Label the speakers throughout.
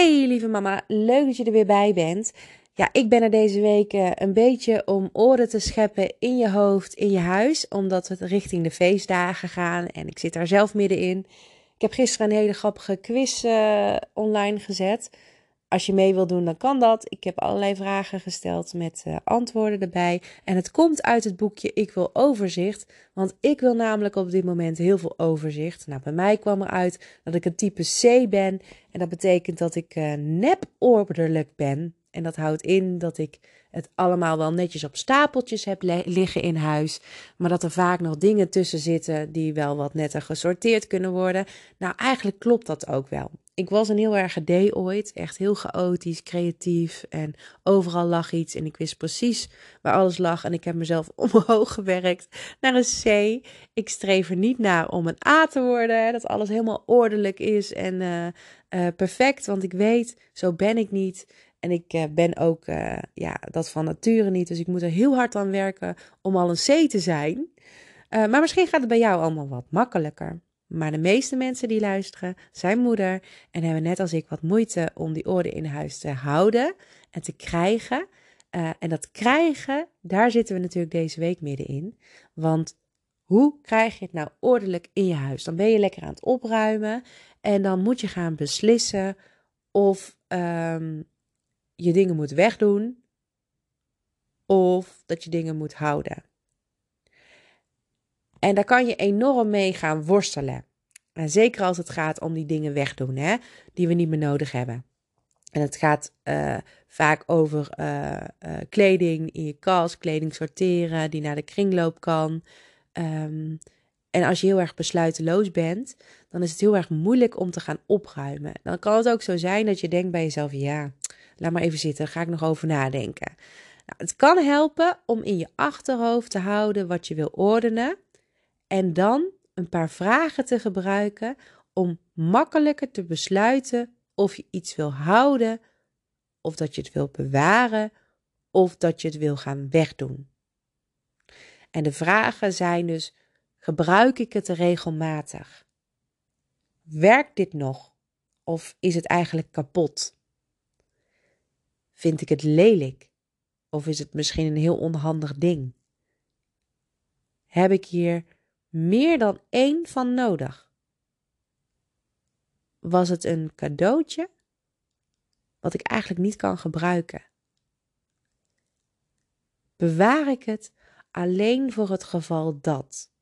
Speaker 1: Hey lieve mama, leuk dat je er weer bij bent. Ja, ik ben er deze week eh, een beetje om orde te scheppen in je hoofd, in je huis, omdat we richting de feestdagen gaan en ik zit daar zelf middenin. Ik heb gisteren een hele grappige quiz uh, online gezet. Als je mee wil doen, dan kan dat. Ik heb allerlei vragen gesteld met uh, antwoorden erbij. En het komt uit het boekje Ik wil overzicht. Want ik wil namelijk op dit moment heel veel overzicht. Nou, bij mij kwam eruit dat ik een type C ben. En dat betekent dat ik uh, nep-orderlijk ben. En dat houdt in dat ik het allemaal wel netjes op stapeltjes heb liggen in huis. Maar dat er vaak nog dingen tussen zitten die wel wat netter gesorteerd kunnen worden. Nou, eigenlijk klopt dat ook wel. Ik was een heel erg D ooit. Echt heel chaotisch, creatief. En overal lag iets. En ik wist precies waar alles lag. En ik heb mezelf omhoog gewerkt naar een C. Ik streef er niet naar om een A te worden. Dat alles helemaal ordelijk is en uh, uh, perfect. Want ik weet, zo ben ik niet. En ik uh, ben ook ja, dat van nature niet. Dus ik moet er heel hard aan werken om al een C te zijn. maar misschien gaat het bij jou allemaal wat makkelijker. Maar de meeste mensen die luisteren zijn moeder en hebben net als ik wat moeite om die orde in huis te houden en te krijgen. Uh, en dat krijgen, daar zitten we natuurlijk deze week middenin. Want hoe krijg je het nou ordelijk in je huis? Dan ben je lekker aan het opruimen en dan moet je gaan beslissen of um, je dingen moet wegdoen of dat je dingen moet houden. En daar kan je enorm mee gaan worstelen. En zeker als het gaat om die dingen wegdoen, hè, die we niet meer nodig hebben. En het gaat uh, vaak over uh, uh, kleding in je kast, kleding sorteren die naar de kringloop kan. Um, en als je heel erg besluiteloos bent, dan is het heel erg moeilijk om te gaan opruimen. Dan kan het ook zo zijn dat je denkt bij jezelf: ja, laat maar even zitten, daar ga ik nog over nadenken. Nou, het kan helpen om in je achterhoofd te houden wat je wil ordenen. En dan een paar vragen te gebruiken om makkelijker te besluiten of je iets wil houden, of dat je het wil bewaren, of dat je het wil gaan wegdoen. En de vragen zijn dus: gebruik ik het regelmatig? Werkt dit nog? Of is het eigenlijk kapot? Vind ik het lelijk? Of is het misschien een heel onhandig ding? Heb ik hier meer dan één van nodig. Was het een cadeautje wat ik eigenlijk niet kan gebruiken? Bewaar ik het alleen voor het geval dat?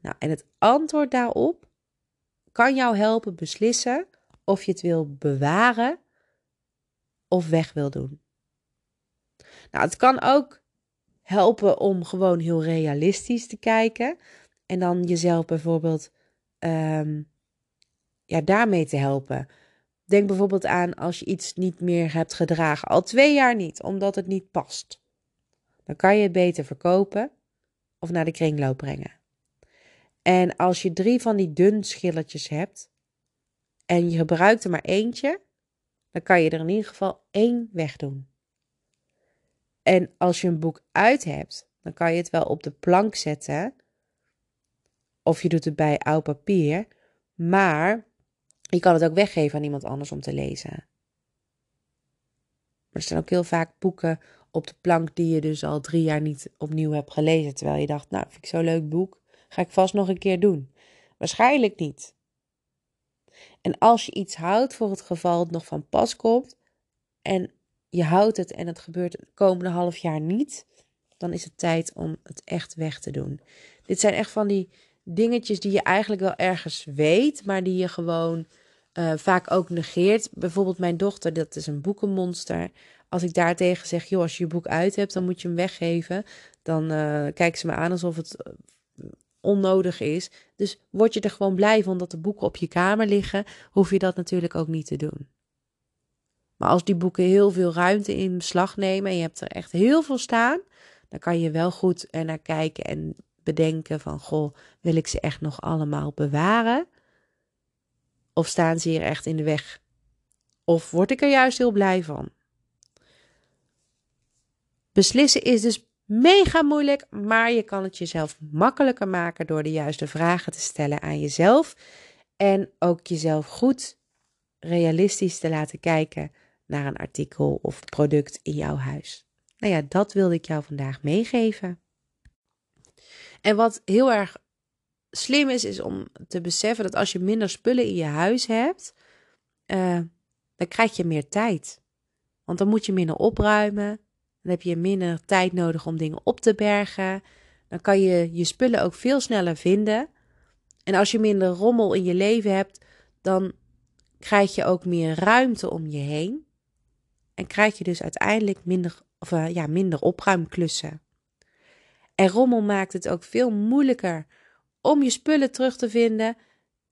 Speaker 1: Nou, en het antwoord daarop kan jou helpen beslissen of je het wil bewaren of weg wil doen. Nou, het kan ook helpen om gewoon heel realistisch te kijken. En dan jezelf bijvoorbeeld um, ja, daarmee te helpen. Denk bijvoorbeeld aan als je iets niet meer hebt gedragen, al twee jaar niet, omdat het niet past. Dan kan je het beter verkopen of naar de kringloop brengen. En als je drie van die dun schilletjes hebt en je gebruikt er maar eentje, dan kan je er in ieder geval één wegdoen. En als je een boek uit hebt, dan kan je het wel op de plank zetten of je doet het bij oud papier. Maar je kan het ook weggeven aan iemand anders om te lezen. Er staan ook heel vaak boeken op de plank die je dus al drie jaar niet opnieuw hebt gelezen. Terwijl je dacht, nou, vind ik zo'n leuk boek. Ga ik vast nog een keer doen. Waarschijnlijk niet. En als je iets houdt voor het geval het nog van pas komt. En je houdt het en het gebeurt het komende half jaar niet. Dan is het tijd om het echt weg te doen. Dit zijn echt van die dingetjes die je eigenlijk wel ergens weet, maar die je gewoon uh, vaak ook negeert. Bijvoorbeeld mijn dochter, dat is een boekenmonster. Als ik daartegen zeg, joh, als je je boek uit hebt, dan moet je hem weggeven. Dan uh, kijkt ze me aan alsof het eh, onnodig is. Dus word je er gewoon blij van dat de boeken op je kamer liggen, hoef je dat natuurlijk ook niet te doen. Maar als die boeken heel veel ruimte in beslag nemen en je hebt er echt heel veel staan, dan kan je wel goed er naar kijken en bedenken van, goh, wil ik ze echt nog allemaal bewaren? Of staan ze hier echt in de weg? Of word ik er juist heel blij van? Beslissen is dus mega moeilijk, maar je kan het jezelf makkelijker maken door de juiste vragen te stellen aan jezelf en ook jezelf goed realistisch te laten kijken naar een artikel of product in jouw huis. Nou ja, dat wilde ik jou vandaag meegeven. En wat heel erg slim is, is om te beseffen dat als je minder spullen in je huis hebt, uh, dan krijg je meer tijd. Want dan moet je minder opruimen. Dan heb je minder tijd nodig om dingen op te bergen. Dan kan je je spullen ook veel sneller vinden. En als je minder rommel in je leven hebt, dan krijg je ook meer ruimte om je heen. En krijg je dus uiteindelijk minder, of, uh, ja, minder opruimklussen. En rommel maakt het ook veel moeilijker om je spullen terug te vinden.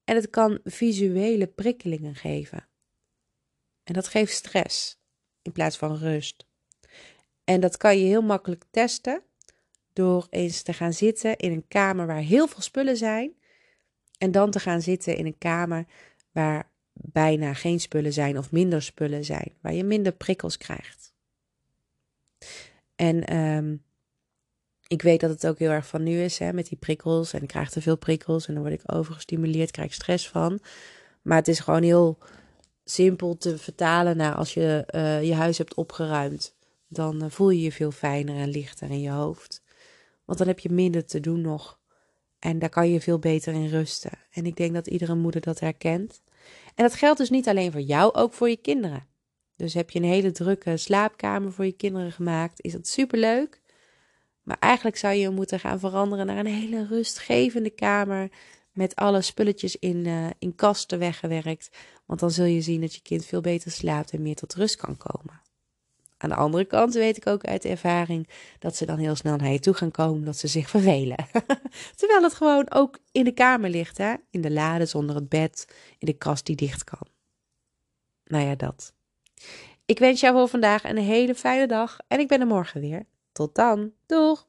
Speaker 1: En het kan visuele prikkelingen geven. En dat geeft stress in plaats van rust. En dat kan je heel makkelijk testen door eens te gaan zitten in een kamer waar heel veel spullen zijn. En dan te gaan zitten in een kamer waar bijna geen spullen zijn of minder spullen zijn, waar je minder prikkels krijgt. En ehm, ik weet dat het ook heel erg van nu is hè, met die prikkels. En ik krijg te veel prikkels en dan word ik overgestimuleerd, krijg stress van. Maar het is gewoon heel simpel te vertalen naar als je uh, je huis hebt opgeruimd. Dan uh, voel je je veel fijner en lichter in je hoofd. Want dan heb je minder te doen nog. En daar kan je veel beter in rusten. En ik denk dat iedere moeder dat herkent. En dat geldt dus niet alleen voor jou, ook voor je kinderen. Dus heb je een hele drukke slaapkamer voor je kinderen gemaakt, is dat superleuk. Maar eigenlijk zou je moeten gaan veranderen naar een hele rustgevende kamer. Met alle spulletjes in, uh, in kasten weggewerkt. Want dan zul je zien dat je kind veel beter slaapt en meer tot rust kan komen. Aan de andere kant weet ik ook uit ervaring dat ze dan heel snel naar je toe gaan komen dat ze zich vervelen. Terwijl het gewoon ook in de kamer ligt, hè? in de lade zonder het bed, in de kast die dicht kan. Nou ja, dat. Ik wens jou voor vandaag een hele fijne dag en ik ben er morgen weer. Tot dan. Doeg!